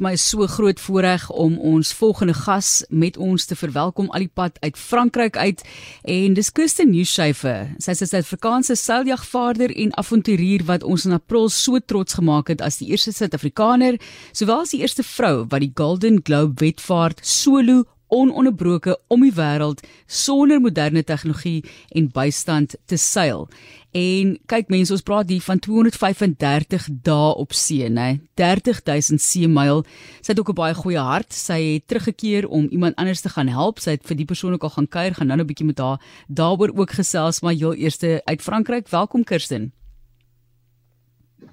my so groot voorreg om ons volgende gas met ons te verwelkom al die pad uit Frankryk uit en dis Kirsten Newshafer. Sy is 'n Suid-Afrikaanse seiljagvaarder en avonturier wat ons in April so trots gemaak het as die eerste Suid-Afrikaner, sowel as die eerste vrou wat die Golden Globe wedvaart solo ononderbroke om die wêreld sonder moderne tegnologie en bystand te seil. En kyk mense, ons praat hier van 235 dae op see, nê? 30000 seemyl. Sy het ook 'n baie goeie hart. Sy het teruggekeer om iemand anders te gaan help. Sy het vir die persoon ook al gaan kuier, gaan nou 'n bietjie met haar daaroor ook gesels, maar heel eerste uit Frankryk. Welkom Kirsten.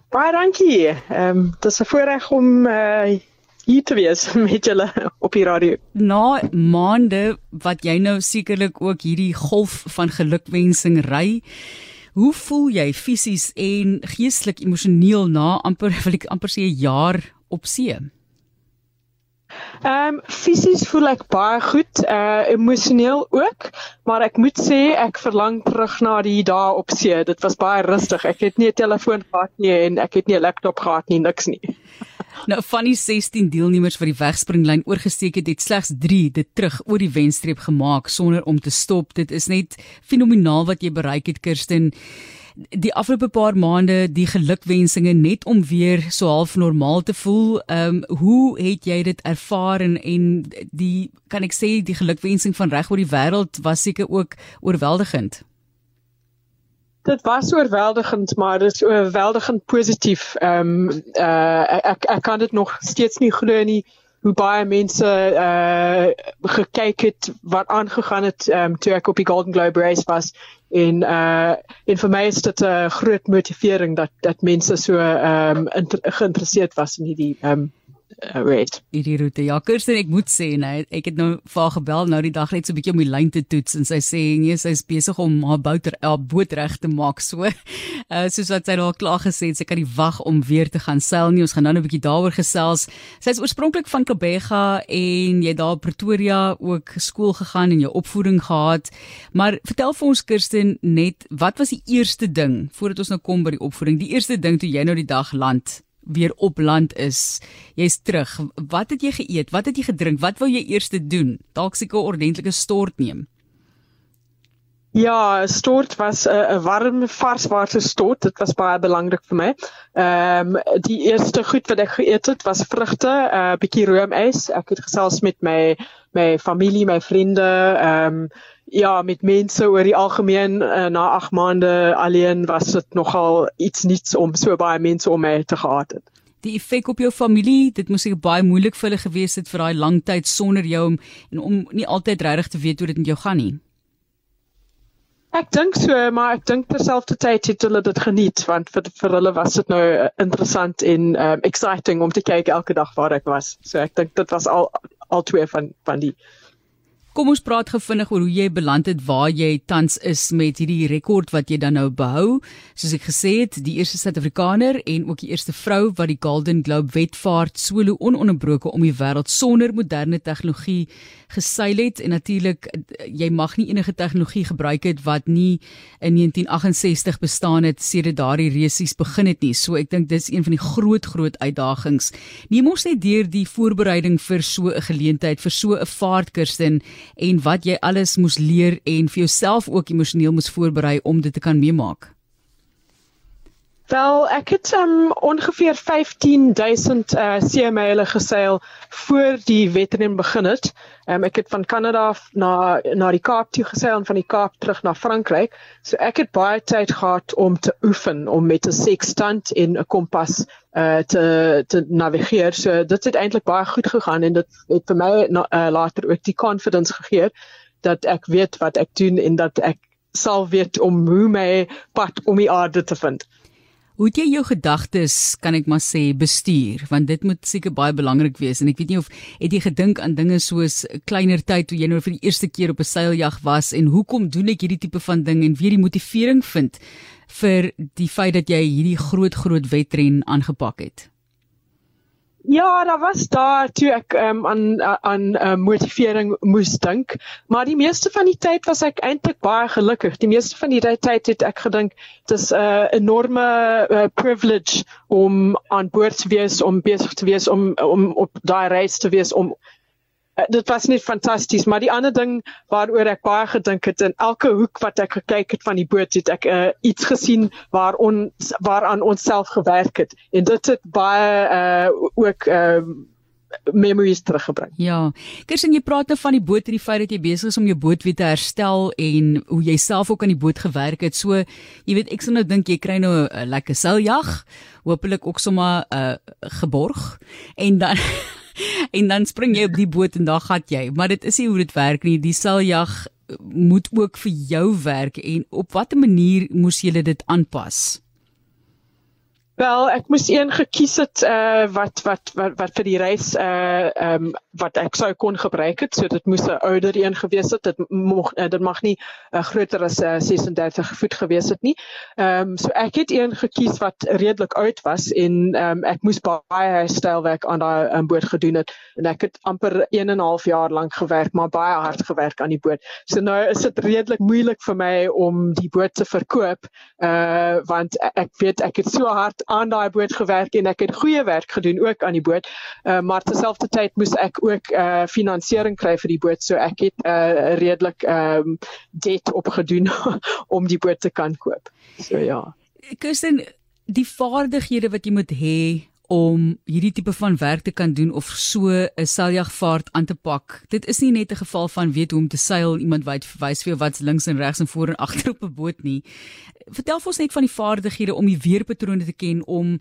Baie dankie. Ehm um, dit is 'n voorreg om uh hier te wees met julle op die radio. Na maande wat jy nou sekerlik ook hierdie golf van gelukwensing ry, hoe voel jy fisies en geestelik emosioneel na amper wil ek amper sê 'n jaar op see? Ehm um, fisies voel ek baie goed, uh emosioneel ook, maar ek moet sê ek verlang terug na die dae op see. Dit was baie rustig. Ek het nie 'n telefoon gehad nie en ek het nie 'n laptop gehad nie, niks nie. Nou van die 16 deelnemers wat die wegspringlyn oorgesteek het, het slegs 3 dit terug oor die wenstreep gemaak sonder om te stop. Dit is net fenomenaal wat jy bereik het, Kirsten die afgelope paar maande die gelukwensinge net om weer so half normaal te voel. Ehm um, hoe het jy dit ervaar en, en die kan ek sê die gelukwensing van reg oor die wêreld was seker ook oorweldigend. Dit was oorweldigend, maar dit is oorweldigend positief. Ehm um, uh, ek ek kan dit nog steeds nie glo nie hoe baie mense uh gekyk het wat aangegaan het um, toe ek op die Golden Globe race was en uh en vir my is dit 'n groot motivering dat dat mense so ehm um, geïnteresseerd was in hierdie ehm um, uh, weet. Hierdie roete. Ja, Kirsten, ek moet sê, nee, ek het nou vir haar gebel nou die dag net so 'n bietjie om die lyn te toets en sy sê nee, sy is besig om haar boot haar boot reg te maak so. Uh soos wat sy daar klaar gesê het, sy kan nie wag om weer te gaan seil nie. Ons gaan nou 'n bietjie daaroor gesels. Sy is oorspronklik van Kebega en jy daar Pretoria ook skool gegaan en jou opvoeding gehad. Maar vertel vir ons Kirsten net, wat was die eerste ding voordat ons nou kom by die opvoeding? Die eerste ding toe jy nou die dag land weer op land is. Jy's terug. Wat het jy geëet? Wat het jy gedrink? Wat wou jy eers doen? Dalk seker 'n ordentlike stort neem. Ja, stort was 'n uh, warm varswater stort. Dit was baie belangrik vir my. Ehm um, die eerste goed wat ek geëet het was vrugte, 'n uh, bietjie roomys. Ek het gesels met my my familie, my vriende, ehm um, ja, met mense oor die algemeen uh, na 8 maande alleen was dit nogal iets niets om so baie mense om my te gehad het. Die effek op jou familie, dit moes seker baie moeilik vir hulle gewees het vir daai lang tyd sonder jou om en om nie altyd regtig te weet hoe dit met jou gaan nie. Ek dink so, maar ek dink terselfdertyd het hulle dit geniet want vir vir hulle was dit nou uh, interessant en um, exciting om te kyk elke dag waar ek was. So ek dink dit was al al twee van van die Kom ons praat gevinnig oor hoe jy beland het waar jy tans is met hierdie rekord wat jy dan nou behou. Soos ek gesê het, die eerste Suid-Afrikaner en ook die eerste vrou wat die Golden Globe wedvaart solo ononderbroke om die wêreld sonder moderne tegnologie geseil het en natuurlik jy mag nie enige tegnologie gebruik het wat nie in 1968 bestaan het sedert daardie resies begin het nie. So ek dink dis een van die groot groot uitdagings. Neem ons net deur die voorbereiding vir so 'n geleentheid, vir so 'n vaartkursin en wat jy alles moes leer en vir jouself ook emosioneel moes voorberei om dit te kan meemaak? Wel, ek het um, ongeveer 15000 uh, seemyle geseil voor die wedren begin het. Um, ek het van Kanada na na die Kaap toe geseil en van die Kaap terug na Frankryk. So ek het baie tyd gehad om te oefen om met 'n sextant en 'n kompas uh, te te navigeer. So dit het eintlik baie goed gegaan en dit het vir my na, uh, later ook die confidence gegee dat ek weet wat ek doen en dat ek sal weet om hoe my pad om die aarde te vind. Hoe jy jou gedagtes, kan ek maar sê, bestuur? Want dit moet seker baie belangrik wees en ek weet nie of het jy gedink aan dinge soos kleiner tyd toe jy nou vir die eerste keer op 'n seiljag was en hoekom doen ek hierdie tipe van ding en weer die motivering vind vir die feit dat jy hierdie groot groot wedren aangepak het? Ja, daar was daar toe ek um, aan aan uh, motivering moes dink, maar die meeste van die tyd was ek eintlik baie gelukkig. Die meeste van die tyd het ek gedink dis 'n uh, enorme uh, privilege om aan boord te wees, om besig te wees om om op daai reis te wees om dit was net fantasties, maar die ander ding waaroor ek baie gedink het in elke hoek wat ek gekyk het van die boot het ek uh, iets gesien waar ons waaraan ons self gewerk het en dit het baie uh, ook uh, memories teruggebring. Ja. Kirsten, jy praat nou van die boot en die feit dat jy besig is om jou boot weer te herstel en hoe jy self ook aan die boot gewerk het. So, jy weet, ek sou nou dink jy kry nou 'n lekker seiljag, hopelik ook sommer 'n uh, geborg en dan en dan spring jy op die boot en dan gaan jy. Maar dit is nie hoe dit werk nie. Die seiljag moet ook vir jou werk en op watter manier moes jy dit aanpas? Wel, ek moes een gekies het uh wat wat wat wat vir die reis uh ehm um, wat ek sou kon gebruik het. So dit moes 'n ouer een gewees het. Dit mag uh, dit mag nie uh, groter as uh, 36 voet gewees het nie. Ehm um, so ek het een gekies wat redelik oud was en ehm um, ek moes baie stylwerk aan daai um, boot gedoen het en ek het amper 1 en 'n half jaar lank gewerk, maar baie hard gewerk aan die boot. So nou is dit redelik moeilik vir my om die boot te verkoop uh want ek weet ek het so hard aan daai boot gewerk en ek het goeie werk gedoen ook aan die boot. Uh, maar terselfdertyd moes ek ook uh finansiering kry vir die boot, so ek het uh redelik ehm um, debt opgedoen om die boot te kan koop. So ja. Kirsten, die vaardighede wat jy moet hê om hierdie tipe van werk te kan doen of so 'n seiljagvaart aan te pak. Dit is nie net 'n geval van weet hoe om te seil, iemand wys vir jou wat's links en regs en voor en agter op 'n boot nie. Vertel vir ons net van die vaardighede om die weerpatrone te ken, om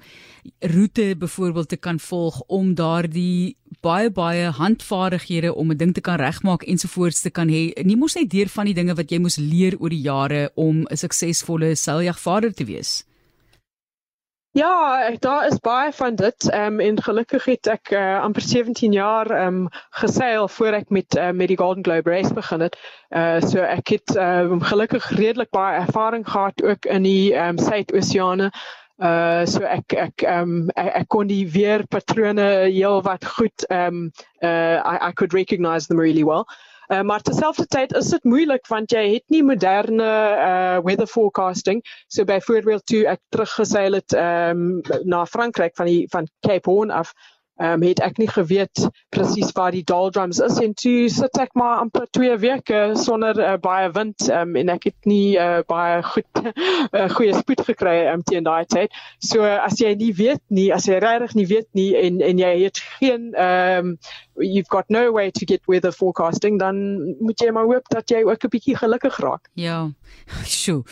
roete byvoorbeeld te kan volg, om daardie baie baie handvaardighede om 'n ding te kan regmaak ensovoorts te kan hê. Nie mos net deur van die dinge wat jy moes leer oor die jare om 'n suksesvolle seiljagvaarder te wees. Ja, daar is baie van dit. Ehm um, en gelukkig het ek uh, amper 17 jaar ehm um, geseil voor ek met uh, met die Golden Globe race begin het. Uh so ek het ehm um, gelukkig redelik baie ervaring gehad ook in die ehm um, Suidoseane. Uh so ek ek ehm um, ek, ek kon die weerpatrone heel wat goed ehm um, uh I, I could recognize them really well. Uh, maar terselfdertyd is dit moeilik want jy het nie moderne uh weather forecasting. So byvoorbeeld toe ek teruggeseil het um na Frankryk van die van Cape Horn af, um, het ek nie geweet presies waar die doldrums is en toe sit ek maar amper 2 weke sonder uh, baie wind um, en ek het nie uh, baie goed uh, goeie spoed gekry um, teen daai tyd. So as jy nie weet nie, as jy regtig nie weet nie en en jy het geen um, you've got no way to get weather forecasting dan moet jy maar hoop dat jy ook 'n bietjie gelukkig raak. Ja. Sjoe.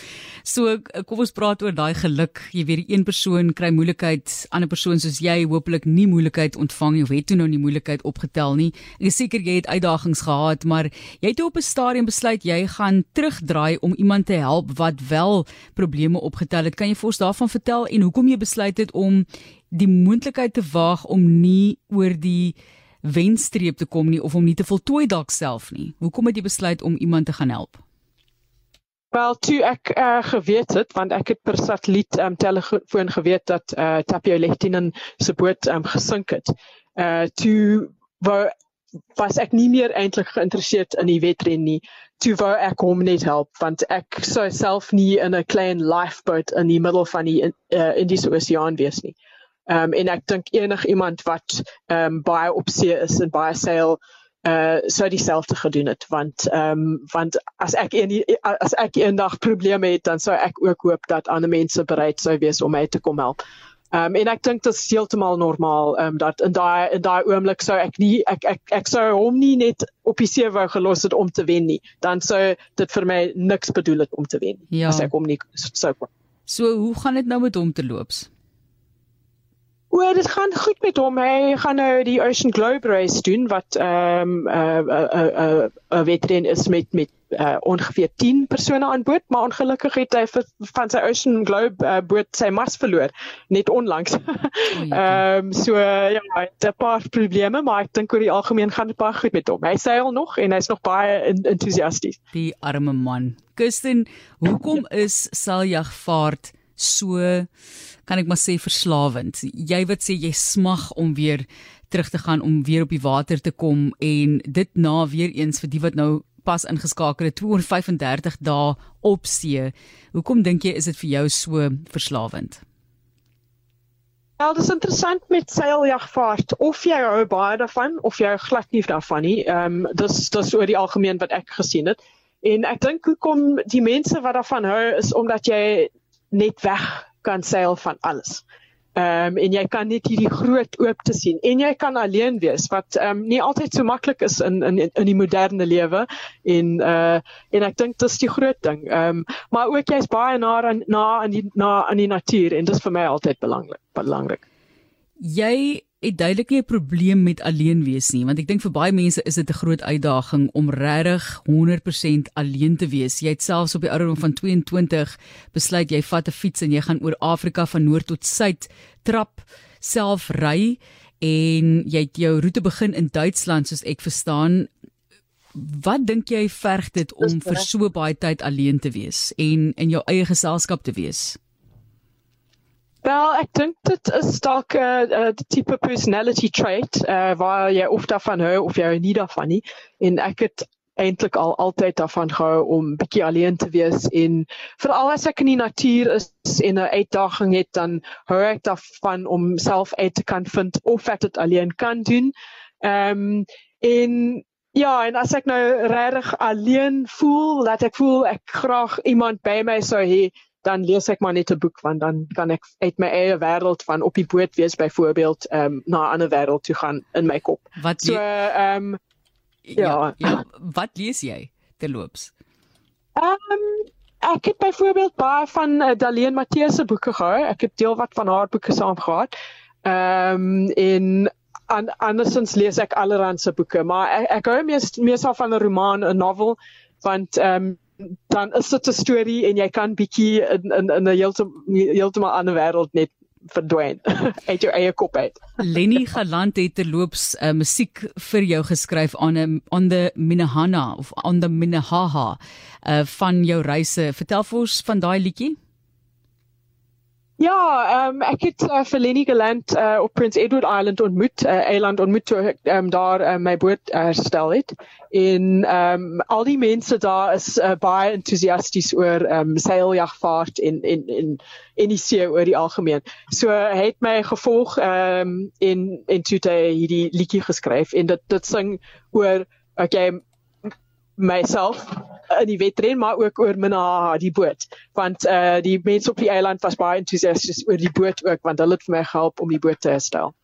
So kom ons praat oor daai geluk. Jy weet een persoon kry moeilikheid, ander persoon soos jy hopelik nie moeilikheid ontvang of het toe nou nie moeilikheid opgetel nie. Ek is seker jy het uitdagings gehad, maar jy het op 'n stadium besluit jy gaan terugdraai om iemand te help wat wel probleme opgetel het. Kan jy vir ons daarvan vertel en hoekom jy besluit het om die moontlikheid te waag om nie oor die wenstreep te kom nie of om nie te voltooi dalk self nie. Hoekom het jy besluit om iemand te gaan help? Wel, toe ek uh, geweet het want ek het per satelliet um, telefoon geweet dat uh, Tapio Lehtinen se boot um, gesink het. Uh toe wou was ek nie meer eintlik geïnteresseerd in die wedren nie. Toe wou ek hom net help want ek sou self nie in 'n klein lifeboat in die middel van die uh, Indiese Oseaan wees nie. Um, en ek dink enig iemand wat ehm um, baie op see is en baie seil uh sou dieselfde gedoen het want ehm um, want as ek een as ek eendag probleme het dan sou ek ook hoop dat ander mense bereid sou wees om my te kom help. Ehm um, en ek dink dit is heeltemal normaal ehm um, dat in daai in daai oomblik sou ek nie ek ek ek sou hom nie net op die see wou gelos het om te wen nie. Dan sou dit vir my niks bedoel het om te wen ja. as ek hom nie sou kon. So hoe gaan dit nou met hom te loops? Oor dit gaan goed met hom. Hy gaan nou die Ocean Globe race doen wat ehm um, 'n uh, 'n uh, 'n uh, 'n uh, wedren is met met uh, ongeveer 10 persone aan boord, maar ongelukkig het hy van sy Ocean Globe uh, boot sy mas verloor net onlangs. Ehm um, so uh, ja, hy het 'n paar probleme, maar ek dink oor die algemeen gaan dit baie goed met hom. Hy seil nog en hy's nog baie entoesiasties. Die arme man. Kirsten, hoekom is seiljagvaart so kan ek maar sê verslawend. Jy wat sê jy smag om weer terug te gaan om weer op die water te kom en dit na weer eens vir die wat nou pas ingeskakel het 235 dae op see. Hoekom dink jy is dit vir jou so verslawend? Wel, dit is interessant met seiljagvaart. Of jy hou baie daarvan of jy glad nie daarvan nie. Ehm um, dis dis oor die algemeen wat ek gesien het. En ek dink hoekom die mense wat daarvan hou is omdat jy net weg kan seil van alles. Ehm um, en jy kan net hierdie groot oop te sien en jy kan alleen wees wat ehm um, nie altyd so maklik is in in in die moderne lewe en uh en ek dink dis die groot ding. Ehm um, maar ook jy's baie na aan na aan die na aan die natuur en dis vir my altyd belangrik belangrik. Jy het duidelik nie 'n probleem met alleen wees nie, want ek dink vir baie mense is dit 'n groot uitdaging om regtig 100% alleen te wees. Jy het selfs op die ouderdom van 22 besluit jy vat 'n fiets en jy gaan oor Afrika van noord tot suid trap, self ry en jy het jou roete begin in Duitsland soos ek verstaan. Wat dink jy verg dit om vir so baie tyd alleen te wees en in jou eie geselskap te wees? Wel, ek dink dit is dalk 'n uh, uh, tipe personality trait uh, waar jy of daarvan hou of jy nie daarvan nie. En ek het eintlik al altyd daarvan gehou om bietjie alleen te wees en veral as ek in die natuur is en 'n uitdaging het dan hou ek daarvan om self uit te kan vind of ek dit alleen kan doen. Ehm um, en ja, en as ek nou regtig alleen voel, laat ek voel ek graag iemand by my sou hê dan lees ek maar net 'n boek want dan kan ek uit my eie wêreld van op die boot wees byvoorbeeld ehm um, na 'n ander wêreld toe gaan in my kop. Wat so ehm um, ja. ja, ja, wat lees jy terloops? Ehm um, ek het byvoorbeeld baie van uh, Daleen Matthee se boeke gehou. Ek het deel wat van haar boeke saam gehad. Ehm um, in en andersins lees ek allerlei se boeke, maar ek, ek hou mees meestal van 'n roman, 'n novel want ehm um, dan is dit 'n storie en jy kan bietjie in in in 'n heeltemal heeltemal ander wêreld net verdwyn uit jou eie kop uit. Lenny Galant het terloops 'n uh, musiek vir jou geskryf aan 'n on the Minahana of on the Minahaha uh, van jou reise. Vertel vir ons van daai liedjie. Ja, ehm um, ek het uh, vir Lenny Galant uh, op Prince Edward Island ontmoet, uh, eiland ontmoet toe ek um, daar uh, my boot herstel het. En ehm um, al die mense daar is uh, baie entoesiasties oor ehm um, seiljagvaart en en en en die see oor die algemeen. So hy het my gevolg ehm um, en en toe hy hierdie liedjie geskryf en dit dit sing oor okay myself in die wedren maar ook oor Mina die boot want uh die mense op die eiland was baie entoesiasties oor die boot ook want hulle het vir my gehelp om die boot te herstel.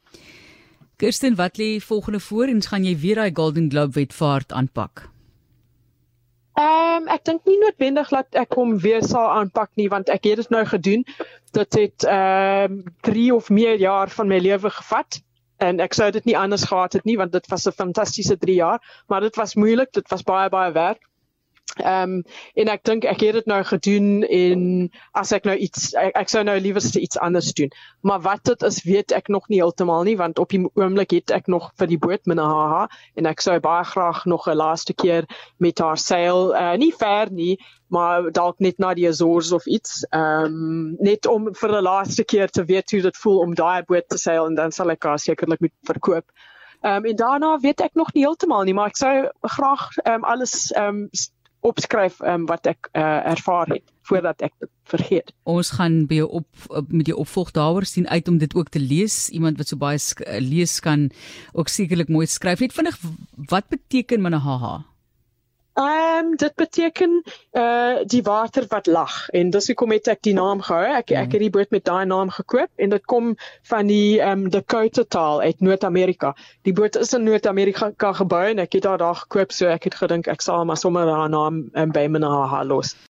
Kirsten wat lê volgende voor en gaan jy weer daai Golden Globe wedvaart aanpak? Ehm um, ek dink nie noodwendig dat ek hom weer sal aanpak nie want ek het dit nou gedoen. Dit het ehm um, 3 of meer jaar van my lewe gevat en ek sou dit nie anders gehad het nie want dit was 'n fantastiese 3 jaar, maar dit was moeilik, dit was baie baie werk. Ehm um, en ek dink ek het dit nou gedoen en as ek nou iets ek, ek sou nou liewerste iets anders doen. Maar wat dit is, weet ek nog nie heeltemal nie want op die oomblik het ek nog vir die boot 'n haha en ek sou baie graag nog 'n laaste keer met haar seil uh, nie ver nie, maar dalk net na die Azores of iets. Ehm um, net om vir 'n laaste keer te weet hoe dit voel om daai boot te seil en dan sal ek haar sekerlik moet verkoop. Ehm um, en daarna weet ek nog nie heeltemal nie, maar ek sou graag ehm um, alles ehm um, opskryf um, wat ek uh, ervaar het voordat ek dit vergeet. Ons gaan by jou op met jou opvolg daaroor sien uit om dit ook te lees. Iemand wat so baie lees kan ook sekerlik mooi skryf. Net vinnig wat beteken manahaha? Ehm um, dit beteken uh, die water wat lag en dis hoekom het ek die naam gehou. Ek ek het die boot met daai naam gekoop en dit kom van die ehm um, Dakota taal uit Noord-Amerika. Die boot is in Noord-Amerika gebou en ek het daar daar gekoop so ek het gedink ek sal maar sommer haar naam um, by my na haar los.